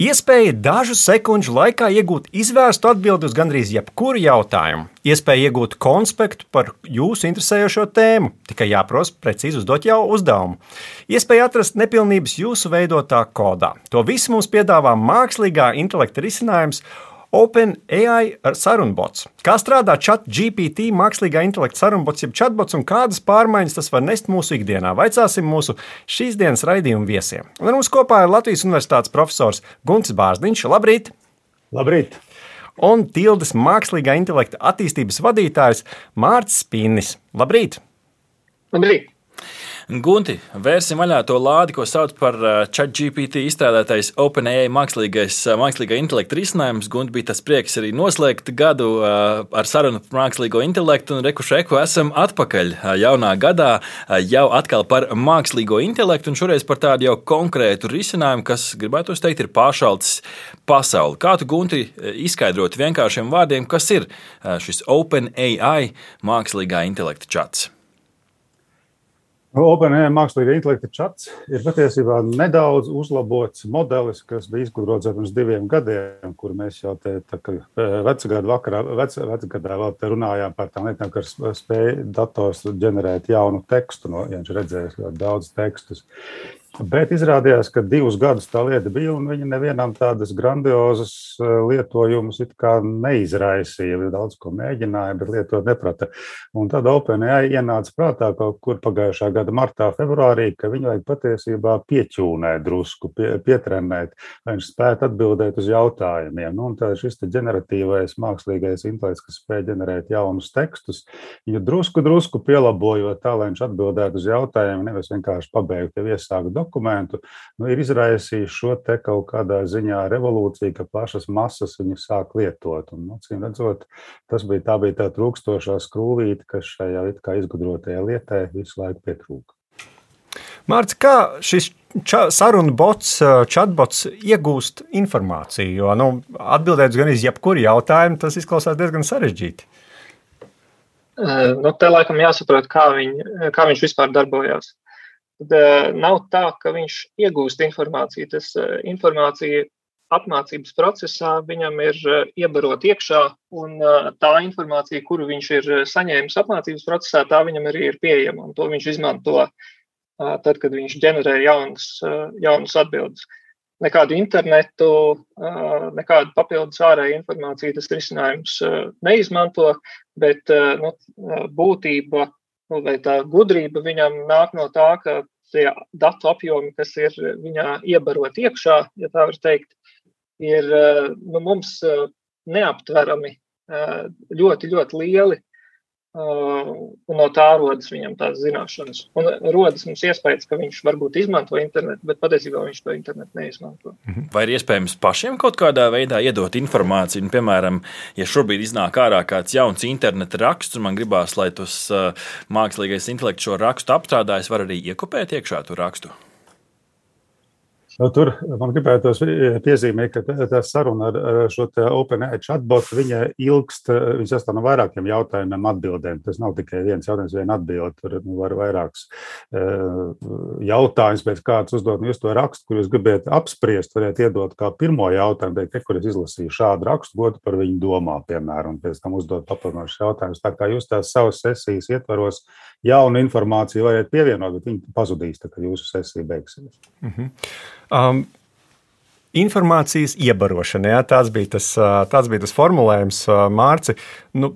Iespēja dažu sekundžu laikā iegūt izvērstu atbildi uz gandrīz jebkuru jautājumu. Iespēja iegūt konspektu par jūsu interesējošo tēmu, tikai jāprasa precīzi uzdot jau uzdevumu. Iespēja atrast nepilnības jūsu veidotā kodā. To visu mums piedāvā mākslīgā intelekta risinājums OpenAI sarunbots. Kā strādā chat GPT, mākslīgā intelekta sarunbots, jeb chatbots un kādas pārmaiņas tas var nest mūsu ikdienā? Vaicāsim mūsu šīs dienas raidījumu viesiem. Un ar mums kopā ir Latvijas Universitātes profesors Gunts Bārziņš. Labrīt! Labrīt! Un Tildes mākslīgā intelekta attīstības vadītājs Mārcis Spīnis. Labrīt! Labrīt! Gunti, vērsim vaļā to lādi, ko sauc par uh, ChatGPT izstrādātais OpenAI mākslīgais, uh, mākslīgā intelekta risinājums. Gunti bija tas prieks arī noslēgt gadu uh, ar sarunu par mākslīgo intelektu, un rekuši eku esam atpakaļ jaunā gadā, jau atkal par mākslīgo intelektu, un šoreiz par tādu jau konkrētu risinājumu, kas, gribētu teikt, ir pāršalts pasauli. Kā tu, Gunti, izskaidrot vienkāršiem vārdiem, kas ir šis OpenAI mākslīgā intelekta čats? OpenAI mākslīgā intelekta čats ir patiesībā nedaudz uzlabots modelis, kas bija izgudrots pirms diviem gadiem, kur mēs jau te, tā, vecgadu vakarā, vec, vecgadā vēl te runājām par tām lietām, kas spēja dators ģenerēt jaunu tekstu, no, ja viņš redzējis ļoti daudz tekstus. Bet izrādījās, ka divus gadus tā lieta bija, un viņa nevienam tādas grandiozas eh, lietojumus neizraisīja. Viņa daudz ko mēģināja, bet lietot neprata. Un tad OpenAI ienāca prātā kaut kur pagājušā gada martā, februārī, ka viņu vajag patiesībā pieķūnēt drusku, pie, pietrenēt, lai viņš spētu atbildēt uz jautājumiem. Nu, un tā šis generatīvais mākslīgais intelekts, kas spēj ģenerēt jaunus tekstus, viņu drusku, drusku pielabojot tā, lai viņš atbildētu uz jautājumiem, nevis vienkārši pabeigtu jau iesāktu dokumentu, nu, ir izraisījis šo te kaut kādā ziņā revolūciju, ka plašas masas viņu sāk lietot. Un, nu, cīm redzot, tas bija tā, bija tā trūkstošā skrūvīte, kas šajā it kā izgudrotajā lietā visu laiku pietrūka. Mārcis, kā šis sarunu bots, chatbots iegūst informāciju? Jo nu, atbildēt uz gan jebkuru jautājumu, tas izklausās diezgan sarežģīti. Nu, te laikam jāsaprot, kā, viņ, kā viņš vispār darbojās tad uh, nav tā, ka viņš iegūst informāciju. Tas uh, informācija apmācības procesā viņam ir uh, iebarot iekšā, un tā informācija, kuru viņš ir saņēmis apmācības procesā, tā viņam arī ir pieejama. Un to viņš izmanto tad, kad viņš ģenerē jaunas, jaunas atbildes. Nekādu internetu, nekādu papildus ārēju informāciju tas risinājums neizmanto, bet nu, būtība vai tā gudrība viņam nāk no tā, ka tie datu apjomi, kas ir viņā iebarot iekšā, ja tā var teikt, ir nu, mums neaptverami ļoti, ļoti lieli. Un no tā rodas viņam tās zināšanas. Un rodas mums iespējas, ka viņš varbūt izmanto internetu, bet patiesībā viņš to internetu neizmanto. Mhm. Vai ir iespējams pašiem kaut kādā veidā iedot informāciju? Un, piemēram, ja šobrīd iznāk ārā kāds jauns interneta raksts, un man gribās, lai tas uh, mākslīgais intelekts šo rakstu apstrādājis, var arī iekopēt iekšā to rakstu. Nu, tur man gribētos piezīmēt, ka tā saruna ar, ar šo OpenAI chatbotu ilgst, viņš sastāv no vairākiem jautājumiem, atbildēm. Tas nav tikai viens jautājums, viena atbilde. Tur nu, var vairākus uh, jautājumus, pēc kāds uzdot. Nu, jūs to rakstu, kur jūs gribat apspriest, varat iedot kā pirmo jautājumu, teikt, kur es izlasīju šādu rakstu, godu par viņu domā, piemēram, un pēc tam uzdot papildinošus jautājumus. Tā kā jūs tās savas sesijas ietvaros jaunu informāciju varat pievienot, bet viņi pazudīs, kad jūsu sesija beigsies. Mm -hmm. Um. Informācijas iebarošana, jā, tāds, bija tas, tāds bija tas formulējums, Mārci. Nu,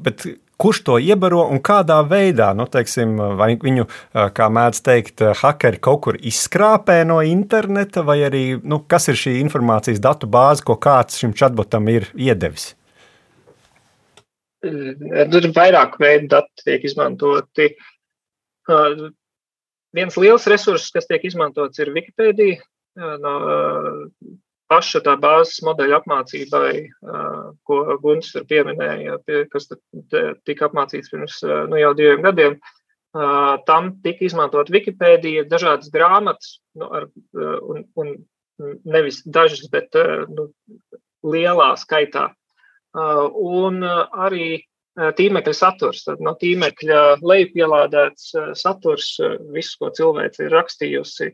kurš to iebaro un kādā veidā? Nu, teiksim, vai viņu, kā mēdz teikt, hakeri kaut kur izskrāpē no interneta, vai arī nu, kas ir šī informācijas datu bāze, ko kāds šim chatbotam ir iedevis? Tur ir vairāk veidu dati, tiek izmantoti. Uh, Viens liels resurss, kas tiek izmantots, ir Wikipēdija. No paša tā bāzes modeļa apmācībai, ko Gunts tur pieminēja, kas tika apmācīts pirms nu, jau diviem gadiem. Tam tika izmantot Wikipēdija, dažādas grāmatas, nu, ar, un, un nevis dažas, bet nu, lielā skaitā. Un arī tīmekļa saturs. Tad no tīmekļa lejupielādēts saturs, viss, ko cilvēks ir rakstījusi.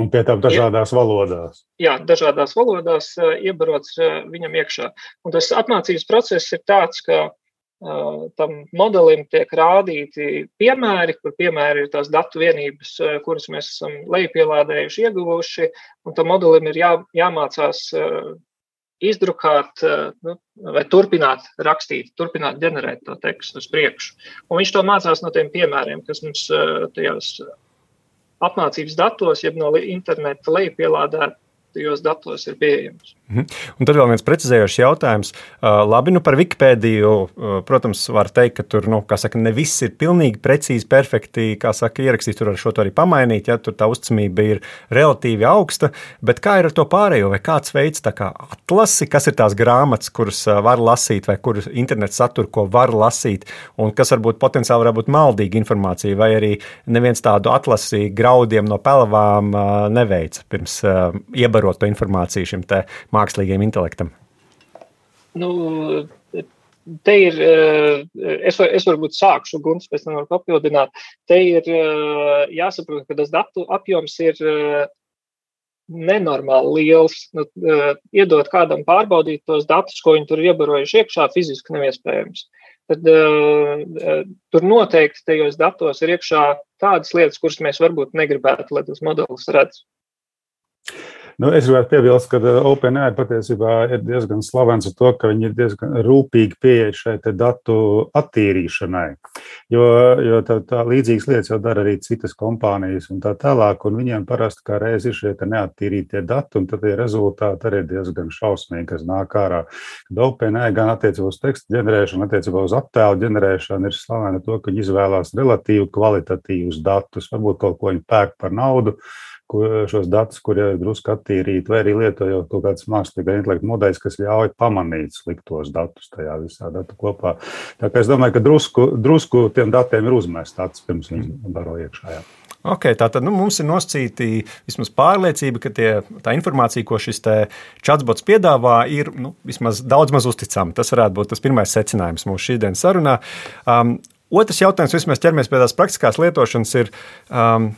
Un pie tam dažādās ir, valodās. Jā, dažādās valodās iebarots viņam iekšā. Un tas apmācības process ir tāds, ka uh, tam modelim tiek rādīti piemēri, kur piemēri ir tās datu vienības, kuras mēs esam lejupielādējuši, ieguvuši, un tam modelim ir jā, jāmācās uh, izdrukāt nu, vai turpināt rakstīt, turpināt ģenerēt to tekstu uz priekšu. Un viņš to mācās no tiem piemēriem, kas mums tajos apmācības datos, jeb no interneta lejupielādētajos datos ir pieejams. Mhm. Un tad vēl viens precizējošs jautājums. Labi, nu par Wikipēdiju, protams, var teikt, ka tur, nu, kā saka, ne viss ir pilnīgi precīzi, perfekti, kā saka, ierakstīt, tur ar šo arī pamainīt, ja tur tā uzticamība ir relatīvi augsta, bet kā ir ar to pārējo, vai kāds veids tā kā atlasi, kas ir tās grāmatas, kuras var lasīt, vai kuras internets satur, ko var lasīt, un kas varbūt potenciāli var būt maldīga informācija, vai arī neviens tādu atlasi graudiem no pelavām neveica pirms iebarot to informāciju šim mākslīgiem intelektam? Nu, te ir, eh, es, var, es varbūt sākšu, Gunts, pēc tam var papildināt. Te ir eh, jāsaprot, ka tas datu apjoms ir eh, nenormāli liels. Nu, iedot kādam pārbaudīt tos datus, ko viņi tur iebarojuši iekšā, fiziski neviespējams. Tad tur noteikti tajos datos ir iekšā tādas lietas, kuras mēs varbūt negribētu, lai tas modelis redz. Nu, es gribētu piebilst, ka uh, OpenAI patiesībā ir diezgan slavens ar to, ka viņi ir diezgan rūpīgi pieeja šai datu attīrīšanai. Jo, jo tā, tā līdzīgas lietas jau dara arī citas kompānijas un tā tālāk, un viņiem parasti kā reiz ir šie neattīrītie dati, un tad tie rezultāti arī ir diezgan šausmīgi, kas nāk ārā. Kad OpenAI gan attiecībā uz tekstu ģenerēšanu, attiecībā uz attēlu ģenerēšanu ir slavena to, ka viņi izvēlās relatīvi kvalitatīvus datus, varbūt kaut ko viņi pērk par naudu šos datus, kuriem ir drusku attīrīti, vai arī lietojot kaut kādas mākslīgā intelekta modeļus, kas ļauj pamanīt sliktos datus tajā visā datu kopā. Tā kā es domāju, ka drusku, drusku tiem datiem ir uzmēsts tāds, pirms viņi baro iekšā. Jā. Okay, Tātad nu, mums ir nosacīta vismaz pārliecība, ka tie, tā informācija, ko šis chatbots piedāvā, ir nu, vismaz daudz maz uzticama. Tas varētu būt tas pirmais secinājums mūsu šīsdienas sarunā. Um, Otrs jautājums, mēs ķeramies pie tās praktiskās lietošanas, ir, um,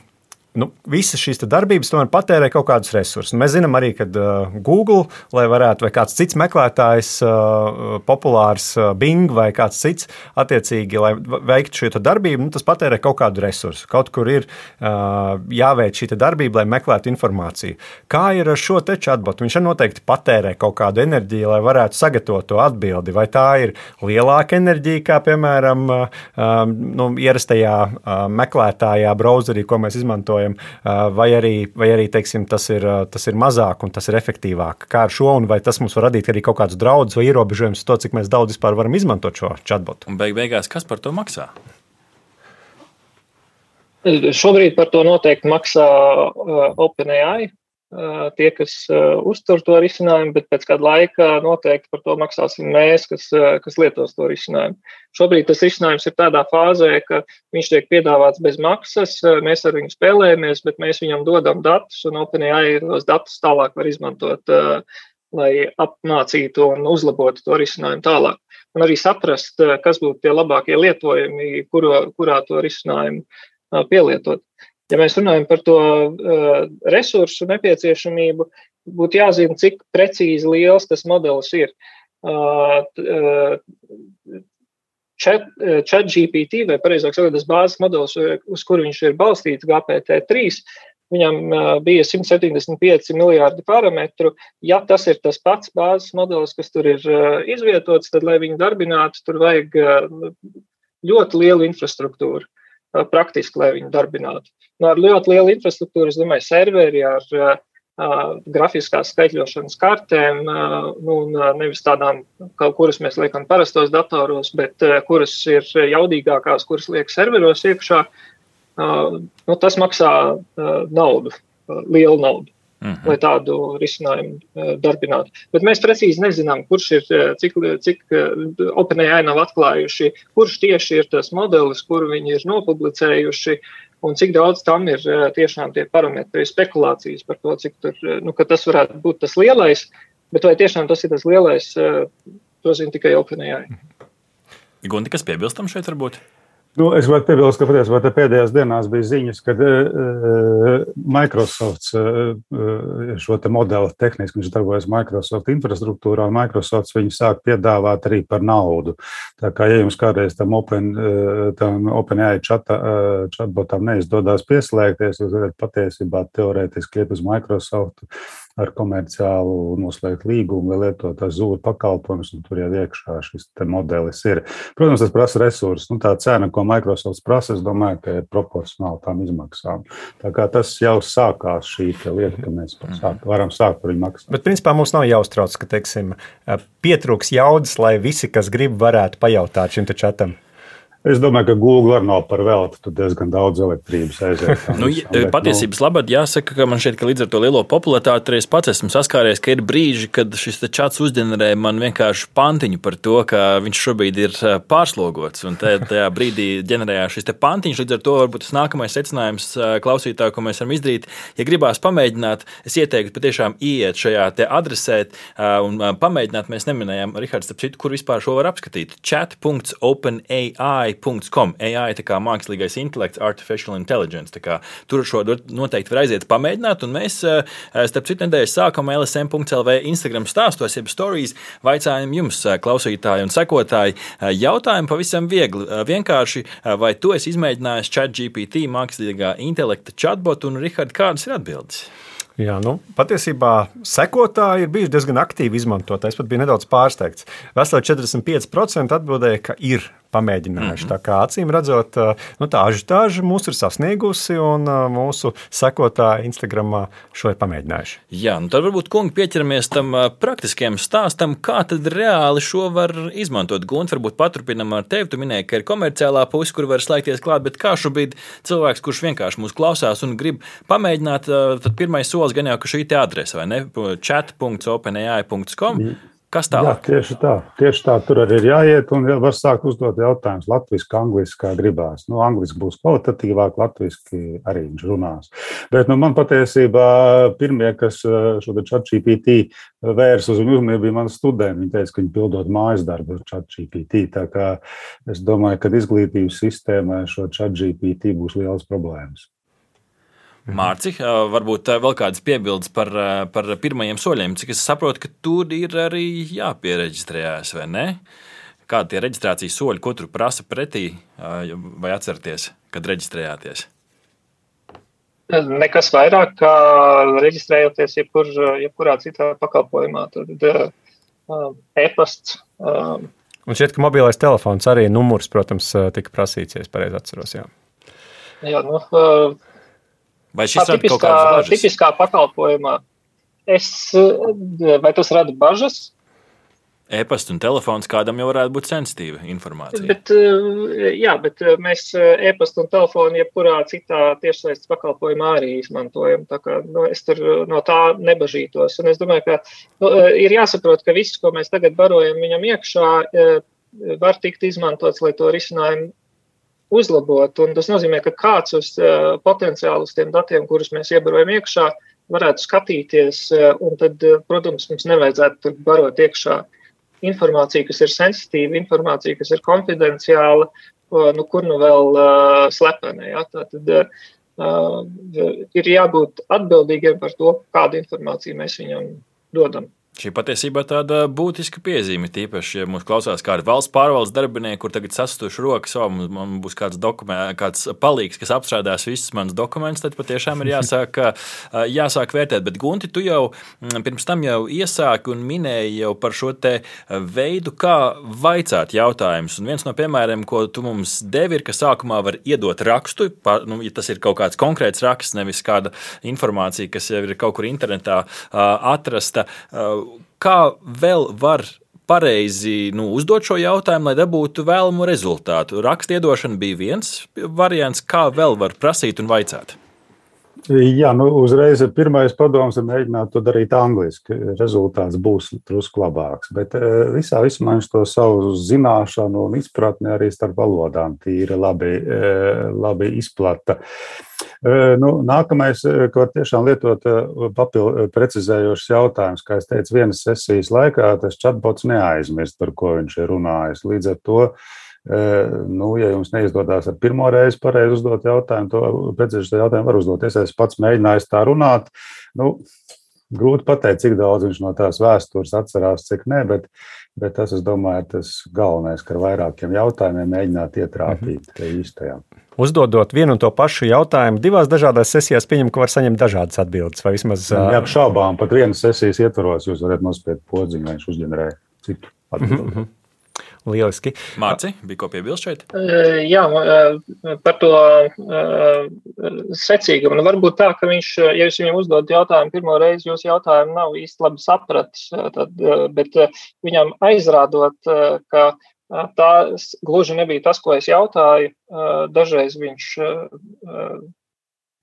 nu, visas šīs darbības tomēr patērē kaut kādus resursus. Mēs zinām arī, ka uh, Google, lai varētu, vai kāds cits meklētājs, uh, populārs uh, Bing vai kāds cits, attiecīgi, lai veiktu šo darbību, nu, tas patērē kaut kādu resursu. Kaut kur ir uh, jāveic šī darbība, lai meklētu informāciju. Kā ir ar šo te chatbotu? Viņš noteikti patērē kaut kādu enerģiju, lai varētu sagatavot to atbildi. Vai tā ir lielāka enerģija, kā piemēram uh, nu, ierastajā uh, meklētājā, browserī, ko mēs izmantojam? Izmantojam, vai arī, vai arī teiksim, tas, ir, tas ir mazāk un tas ir efektīvāk. Kā ar šo, un vai tas mums var radīt arī kaut kādus draudus vai ierobežojumus to, cik mēs daudz vispār varam izmantot šo chatbotu? Un beig beigās, kas par to maksā? Šobrīd par to noteikti maksā OpenAI, tie, kas uztur to risinājumu, bet pēc kāda laika noteikti par to maksāsim mēs, kas, kas lietos to risinājumu. Šobrīd tas risinājums ir tādā fāzē, ka viņš tiek piedāvāts bez maksas, mēs ar viņu spēlējamies, bet mēs viņam dodam datus, un OpenAI tos datus tālāk var izmantot, lai apmācītu un uzlabotu to risinājumu tālāk. Un arī saprast, kas būtu tie labākie lietojumi, kuro, kurā to risinājumu pielietot. Ja mēs runājam par to uh, resursu nepieciešamību, būtu jāzina, cik precīzi liels tas modelis ir. Uh, uh, Chat, chat GPT, vai precīzāk sakot, tas bāzes modelis, uz kuru viņš ir balstīts, GPT-3, viņam bija 175 miljardi parametru. Ja tas ir tas pats bāzes modelis, kas tur ir izvietots, tad, lai viņu darbinātu, tur vajag ļoti lielu infrastruktūru praktiski, lai viņu darbinātu. Nu, ar ļoti lielu infrastruktūru, es domāju, serveri ar uh, grafiskās skaitļošanas kartēm, uh, nu, nevis tādām, kuras mēs liekam parastos datoros, bet uh, kuras ir jaudīgākās, kuras liek serveros iekšā. Uh, nu, tas maksā uh, naudu, uh, lielu naudu. Mm -hmm. lai tādu risinājumu uh, darbinātu. Bet mēs precīzi nezinām, kurš ir, cik, cik OpenAI nav atklājuši, kurš tieši ir tas modelis, kuru viņi ir nopublicējuši. un cik daudz tam ir tiešām tie parametri, spekulācijas par to, cik tur, nu, tas varētu būt tas lielais, bet vai tiešām tas ir tas lielais, to zina tikai OpenAI. Gunti, kas piebilstam šeit varbūt? Nu, es varu piebilst, ka patiesībā pēdējās dienās bija ziņas, ka uh, Microsoft uh, šo te modeli tehniski viņš darbojas Microsoft infrastruktūrā, un Microsoft viņu sāk piedāvāt arī par naudu. Tā kā, ja jums kādreiz tam Open, uh, tam OpenAI chata, uh, chatbotam neizdodas pieslēgties, jūs varat patiesībā teorētiski iet uz Microsoft ar komerciālu noslēgt līgumu vai lietot zūru pakalpojumus, un tur jau iekšā šis modelis ir. Protams, tas prasa resursus. Nu, tā cena, ko Microsoft prasa, es domāju, ka ir proporcionāli tām izmaksām. Tā kā tas jau sākās šī lieta, ka mēs sāk, varam sākt par viņu maksāt. Bet, principā, mums nav jāuztrauc, ka, teiksim, pietrūks jaudas, lai visi, kas grib, varētu pajautāt šim čatam. Es domāju, ka Google arī nav par velti. Tur diezgan daudz elektrības aiziet. nu, bet, patiesības nu... labāk jāsaka, ka man šķiet, ka līdz ar to lielo popularitāti es pats esmu saskāries, ka ir brīži, kad šis čats uzģenerē man vienkārši pantiņu par to, ka viņš šobrīd ir pārslogots. Un tajā, tajā brīdī ģenerējās šis pantiņš. Līdz ar to varbūt tas nākamais secinājums klausītājai, ko mēs varam izdarīt, ja gribās pamēģināt, es ieteiktu patiešām iet šajā adresē un pamēģināt. Mēs neminējām, Rihards, kur vispār šo var apskatīt. chat.openai AI.com. AI ir kā mākslīgais intelekts, artificial intelligence. Tur šo noteikti var aiziet pamēģināt. Un mēs, eh, starp citu, nedēļas sākumā LSM.CLV Instagram stāstos, jeb stories, vaicājam jums, eh, klausītāji un sekotāji, eh, jautājumu pavisam viegli. Vienkārši, vai tu esi izmēģinājis ChatGPT mākslīgā intelekta chatbotu un Rihard, kādas ir atbildes? Jā, nu, patiesībā sekotāji ir bijuši diezgan aktīvi izmantot. Es pat biju nedaudz pārsteigts. Veseli 45% atbildēja, ka ir pamēģinājuši. Mm -hmm. Tā kā acīm redzot, nu, tā ažitāža mūs ir sasniegusi, un mūsu sekotāji Instagramā šo ir pamēģinājuši. Jā, nu tad varbūt kungi pieķeramies tam praktiskiem stāstam, kā tad reāli šo var izmantot. Gunts, varbūt paturpinam ar tevi. Tu minēji, ka ir komerciālā puse, kur var slēgties klāt, bet kā šobrīd cilvēks, kurš vienkārši mūs klausās un grib pamēģināt, tad pirmais solis gan jau, ka šī te adrese vai ne? chat.openai.com. Mm. Kas tālāk? Jā, tieši tā. Tieši tā. Tur arī ir jāiet un jau var sākt uzdot jautājumus latviešu, angliski, kā gribās. Nu, angliski būs kvalitatīvāk, latviešu arī viņš runās. Bet nu, man patiesībā pirmie, kas eh, šo ChatGPT vērs uz uzmanību, bija mani studenti. Viņi teica, ka viņi pildot mājas darbu ar ChatGPT. Tā kā es domāju, ka izglītības sistēmai šo ChatGPT būs liels problēmas. Mhm. Mārci, varbūt vēl kādas piebildes par, par pirmajiem soļiem. Cik es saprotu, ka tur ir arī jāpiereģistrējas, vai ne? Kādi tie reģistrācijas soļi, ko tur prasa pretī, vai atcerieties, kad reģistrējāties? Nekas vairāk, kā reģistrējoties jebkur, jebkurā citā pakalpojumā. Tad e-pasts. Un šķiet, ka mobilais telefons arī numurs, protams, tika prasīts, ja es pareizi atceros. Jā, jā nu, Vai šis ir tipiskā, tipiskā pakalpojumā? Es, vai tas rada bažas? E-pasta un telefons kādam jau varētu būt sensitīva informācija. Bet, jā, bet mēs e-pastu un telefonu jebkurā citā tiešsaistes pakalpojumā arī izmantojam. Kā, nu, es tur no tā nebažītos. Un es domāju, ka nu, ir jāsaprot, ka viss, ko mēs tagad barojam viņam iekšā, var tikt izmantots, lai to risinājumu uzlabot. Un tas nozīmē, ka kāds uz uh, potenciāli uz tiem datiem, kurus mēs iebarojam iekšā, varētu skatīties. Uh, un tad, uh, protams, mums nevajadzētu barot iekšā informāciju, kas ir sensitīva, informācija, kas ir konfidenciāla, uh, nu, kur nu vēl uh, slepena. Ja? Tad uh, ir jābūt atbildīgiem par to, kādu informāciju mēs viņam dodam. Šī patiesībā tāda būtiska piezīme, tīpaši, ja mūsu klausās kādi valsts pārvaldes darbinieki, kur tagad sastuši rokas, oh, man būs kāds, kāds palīgs, kas apstrādās visus manus dokumentus, tad patiešām ir jāsāk, jāsāk vērtēt. Bet, Gunti, tu jau mm, pirms tam jau iesāki un minēji par šo veidu, kā vaicāt jautājumus. Un viens no piemēriem, ko tu mums devi, ir, ka sākumā var iedot rakstu, par, nu, ja tas ir kaut kāds konkrēts raksts, nevis kāda informācija, kas jau ir kaut kur internetā atrasta kā vēl var pareizi nu, uzdot šo jautājumu, lai dabūtu vēlamu rezultātu. Rakstiedošana bija viens variants, kā vēl var prasīt un vaicāt. Jā, nu, uzreiz pirmais padoms ir mēģināt to darīt angliski. Rezultāts būs drusku labāks. Bet eh, visā vismā viņš to savu zināšanu un izpratni arī starp valodām tīri labi, eh, labi izplata. Eh, nu, nākamais, ko var tiešām lietot papildu precizējošs jautājums, kā es teicu, vienas sesijas laikā tas chatbots neaizmirst, par ko viņš ir runājis. Līdz ar to Nu, ja jums neizdodas ar pirmo reizi pareizi uzdot jautājumu, to precīzi jautājumu var uzdot. Es pats mēģināju tā runāt. Nu, grūti pateikt, cik daudz viņš no tās vēstures atcerās, cik nē, bet, bet tas, es domāju, ir tas galvenais, ka ar vairākiem jautājumiem mēģināt ietrāpīt mm -hmm. īstajā. Uzdodot vienu un to pašu jautājumu, divās dažādās sesijās, pieņem, ka var saņemt dažādas atbildes. Vai vismaz. Neapšaubām, pat vienas sesijas ietvaros jūs varat nospiest podziņu, lai viņš uzģenerē citu atbildi. Mm -hmm. Lieliski. Mārci, bija ko piebilst šeit? Jā, par to secīgumu. Nu, varbūt tā, ka viņš, ja jūs viņam uzdod jautājumu pirmo reizi, jūs jautājumu nav īsti labi sapratis, tad, bet viņam aizrādot, ka tā gluži nebija tas, ko es jautāju, dažreiz viņš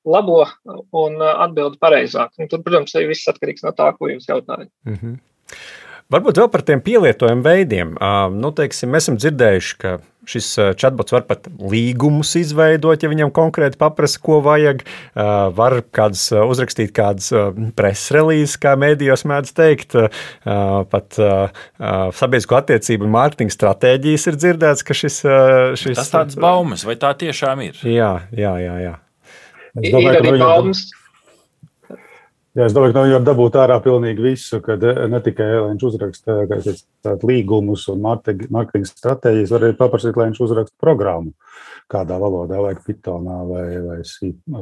labo un atbild pareizāk. Un tur, protams, viss atkarīgs no tā, ko jūs jautājat. Mm -hmm. Varbūt vēl par tiem pielietojumu veidiem. Nu, teiksim, mēs esam dzirdējuši, ka šis chatbots var pat līgumus izveidot, ja viņam konkrēti paprasa, ko vajag. Var kādas, uzrakstīt kādas preses relīzes, kā mēdījos mēdz teikt. Pat sabiedrisko attiecību un mārketinga stratēģijas ir dzirdēts, ka šis. šis Tas tāds baumas, vai tā tiešām ir? Jā, jā, jā. jā. Es domāju, ir arī baumas. Viņam Jā, es domāju, ka no viņa var dabūt ārā pilnīgi visu, kad eh, ne tikai viņš uzraksta eh, līgumus un marketinga stratēģijas, var arī paprasīt, lai viņš uzraksta programmu kādā valodā, vai Pythonā, vai, vai,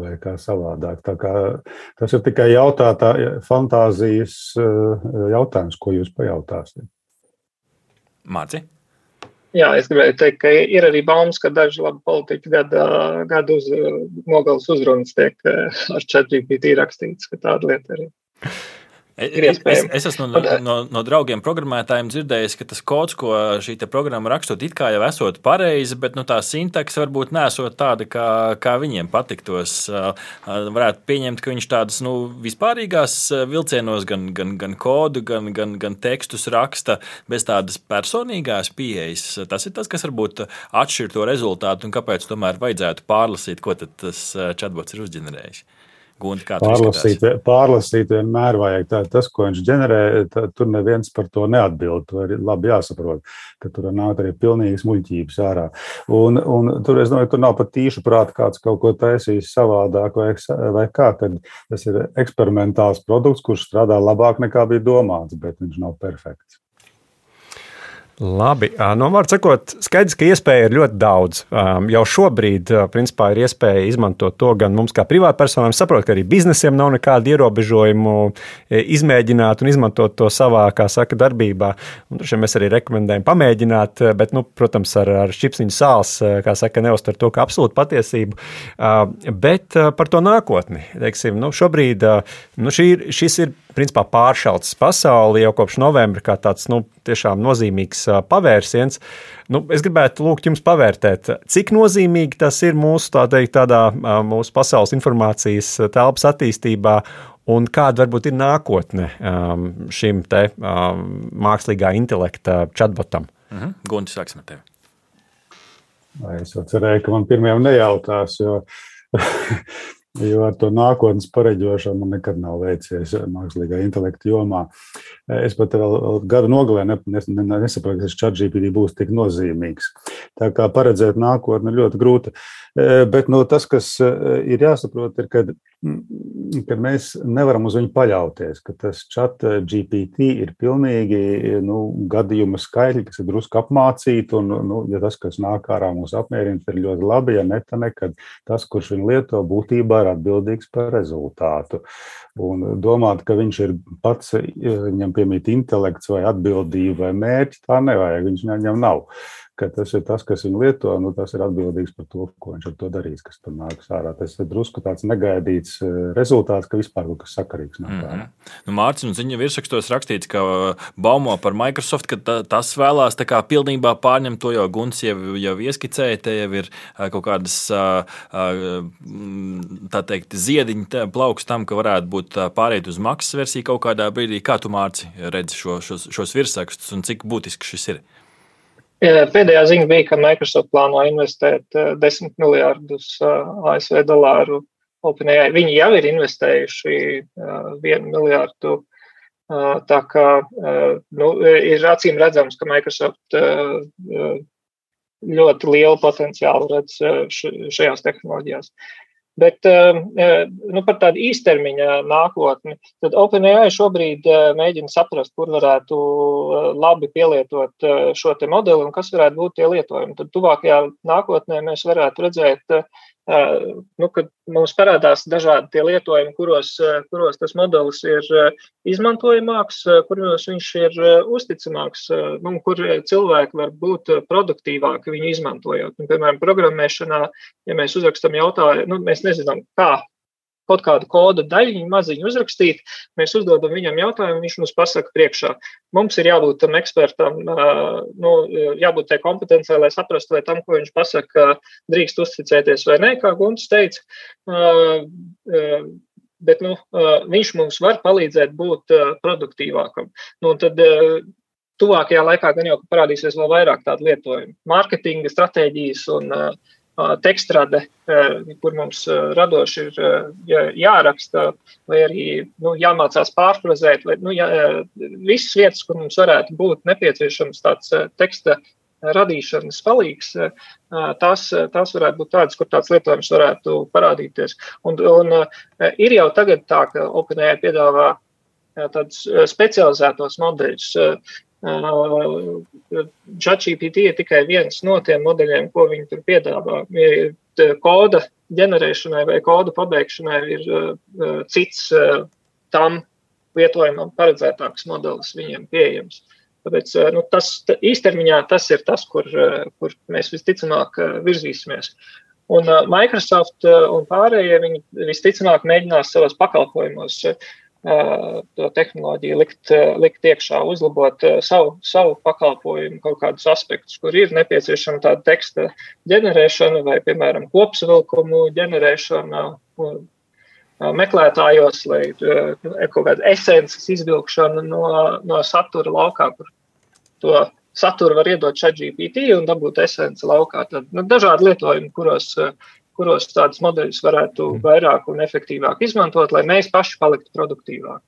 vai kā savādāk. Tā kā tas ir tikai jautātā fantāzijas eh, jautājums, ko jūs pajautāsiet. Māci? Jā, es gribēju teikt, ka ir arī baumas, ka daži labi politiķi gada, gada uz, nogalas uzrunas tiek ar ChatGPT rakstīts, ka tāda lieta arī. Es, es, es esmu no, no, no draugiem programmētājiem dzirdējis, ka tas kods, ko šī programma rakstot, it kā jau esot pareizi, bet nu, tā sintakse varbūt nesot tāda, kā, kā viņiem patiktos. Varētu pieņemt, ka viņš tādas nu, vispārīgās vilcienos gan, gan, gan kodu, gan, gan, gan tekstus raksta bez tādas personīgās pieejas. Tas ir tas, kas varbūt atšķir to rezultātu un kāpēc tomēr vajadzētu pārlasīt, ko tas chatbots ir uzģenerējis. Gunti, pārlasīt, pārlasīt vienmēr vajag. Tā, tas, ko viņš ģenerē, tā, tur neviens par to neatbild. To ir labi jāsaprot, ka tur nāk arī pilnīgas muļķības ārā. Un, un tur, es domāju, tur nav pat tīšu prāta kāds kaut ko taisījis savādāk vai, vai kā, kad tas ir eksperimentāls produkts, kurš strādā labāk nekā bija domāts, bet viņš nav perfekts. Labi, no vārda sakot, skaidrs, ka iespēja ir ļoti daudz. Jau šobrīd, principā, ir iespēja izmantot to gan mums, kā privātpersonām, saprot, ka arī biznesiem nav nekāda ierobežojumu izmēģināt un izmantot to savā, kā saka, darbībā. Un šeit mēs arī rekomendējam pamēģināt, bet, nu, protams, ar, ar šķipsniņu sāls, kā saka, neuztver to kā absolūtu patiesību. Bet par to nākotni, teiksim, nu, šobrīd nu, šī, šis ir principā pāršalts pasauli jau kopš novembra, kā tāds nu, tiešām nozīmīgs pavērsiens. Nu, es gribētu lūgt jums pavērtēt, cik nozīmīgi tas ir mūsu tā teikt, tādā, mūsu pasaules informācijas telpas attīstībā. Un kāda varbūt ir nākotne um, šim te um, mākslīgā intelekta chatbotam? Mm -hmm. Gunti, sāksim ar tevi. Es jau cerēju, ka man pirmajam nejautās, jo Jo ar to nākotnes pareģošanu man nekad nav veicies mākslīgā intelekta jomā. Es pat vēl gadu nogalē nesaprotu, ka šis chat GPT būs tik nozīmīgs. Tā kā paredzēt nākotni ļoti grūti. E, bet no, tas, kas ir jāsaprot, ir, ka, ka mēs nevaram uz viņu paļauties, ka tas chat GPT ir pilnīgi nu, gadījuma skaitļi, kas ir drusku apmācīti, un, nu, ja tas, kas nāk ārā mūs apmierina, ir ļoti labi, ja ne, tad nekad tas, kurš viņu lieto, būtībā ir atbildīgs par rezultātu. Un domāt, ka viņš ir pats, viņam piemīt intelekts vai atbildība vai mērķi, tā nevajag, viņš viņam nav ka tas ir tas, kas viņu lieto, nu, tas ir atbildīgs par to, ko viņš ar to darīs, kas tur nāks ārā. Tas ir drusku tāds negaidīts eh, rezultāts, ka vispār kaut kas sakarīgs nāk ārā. Mm -hmm. nu, Mārcis un ziņa virsrakstos rakstīts, ka uh, baumo par Microsoft, ka ta, tas vēlās tā kā pilnībā pārņemt to, jo Guns jau, jau ieskicēja, te jau ir uh, kaut kādas, tā teikt, ziediņa plauks tam, ka varētu būt pārējīt uz maksas versiju kaut kādā brīdī. Kā tu, Mārci, redzi šo, šos, šos virsrakstus un cik būtiski šis ir? Pēdējā ziņa bija, ka Microsoft plāno investēt 10 miljārdus ASV dolāru OpenAI. Viņi jau ir investējuši 1 miljārdu. Tā kā nu, ir acīm redzams, ka Microsoft ļoti lielu potenciālu redz šajās tehnoloģijās. Bet um, uh, nu, par tādu īstermiņa nākotni, tad OpenAI šobrīd uh, mēģina saprast, kur varētu uh, labi pielietot šo modeli un kas varētu būt tie lietojumi. Tad tuvākajā nākotnē mēs varētu redzēt nu, kad mums parādās dažādi tie lietojumi, kuros, kuros tas modelis ir izmantojamāks, kuros viņš ir uzticamāks, nu, kur cilvēki var būt produktīvāki viņu izmantojot. Un, piemēram, programmēšanā, ja mēs uzrakstam jautājumu, nu, mēs nezinām, kā kaut kādu kodu daļiņu maziņu uzrakstīt, mēs uzdodam viņam jautājumu, viņš mums pasaka priekšā. Mums ir jābūt tam ekspertam, nu, jābūt tai kompetencē, lai saprastu, vai tam, ko viņš pasaka, drīkst uzticēties vai nē, kā Gunts teica. Bet nu, viņš mums var palīdzēt būt produktīvākam. Nu, tad, tuvākajā laikā gan jau parādīsies vēl vairāk tādu lietojumu. Mārketinga stratēģijas un uh, tekstrade, kur mums radoši ir jāraksta, vai arī nu, jāmācās pārfrazēt, vai nu, jā, visas vietas, kur mums varētu būt nepieciešams tāds teksta radīšanas palīgs, tās, tās varētu būt tādas, kur tāds lietojums varētu parādīties. Un, un ir jau tagad tā, ka OpenAI piedāvā tādus specializētos modeļus, ChatGPT ir tikai viens no tiem modeļiem, ko viņi tur piedāvā. Koda ģenerēšanai vai kodu pabeigšanai ir cits tam lietojumam paredzētāks modelis viņiem pieejams. Tāpēc nu, tas īstermiņā tas ir tas, kur, kur mēs visticamāk virzīsimies. Un Microsoft un pārējie viņi visticamāk mēģinās savos pakalpojumos to tehnoloģiju likt, likt iekšā, uzlabot savu, savu pakalpojumu, kaut kādus aspektus, kur ir nepieciešama tāda teksta ģenerēšana vai, piemēram, kopsavilkumu ģenerēšana meklētājos, lai kaut kāda esences izvilkšana no, no satura laukā, kur to saturu var iedot šeit GPT un dabūt esenci laukā. Tad nu, dažādi lietojumi, kuros kuros tādus modeļus varētu mm. vairāk un efektīvāk izmantot, lai mēs paši paliktu produktīvāki.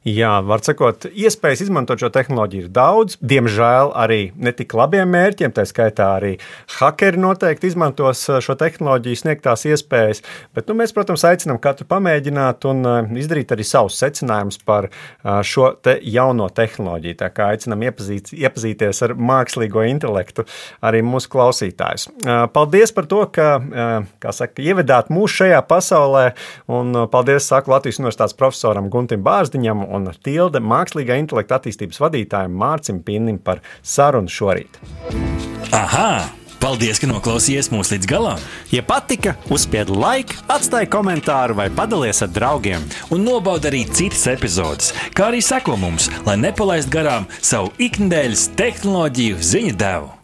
Jā, var sakot, iespējas izmantot šo tehnoloģiju ir daudz. Diemžēl arī ne tik labiem mērķiem, tā skaitā arī hakeri noteikti izmantos uh, šo tehnoloģiju sniegtās iespējas. Bet nu, mēs, protams, aicinām katru pamēģināt un uh, izdarīt arī savus secinājumus par uh, šo te jauno tehnoloģiju. Tā kā aicinām iepazīt, iepazīties ar mākslīgo intelektu arī mūsu klausītājus. Paldies par to, ka, saka, ievedāt mūs šajā pasaulē, un paldies, saku Latvijas universitātes profesoram Guntim Bārziņam un Tilde mākslīgā intelekta attīstības vadītājiem Mārcim Pinnim par sarunu šorīt. Aha! Paldies, ka noklausījāties mūsu līdz galam! Ja patika, uzspiediet laiku, atstājiet komentāru vai padalieties ar draugiem. Un nobaudiet arī citas epizodes, kā arī sekot mums, lai nepalaistu garām savu ikdienas tehnoloģiju ziņu devumu.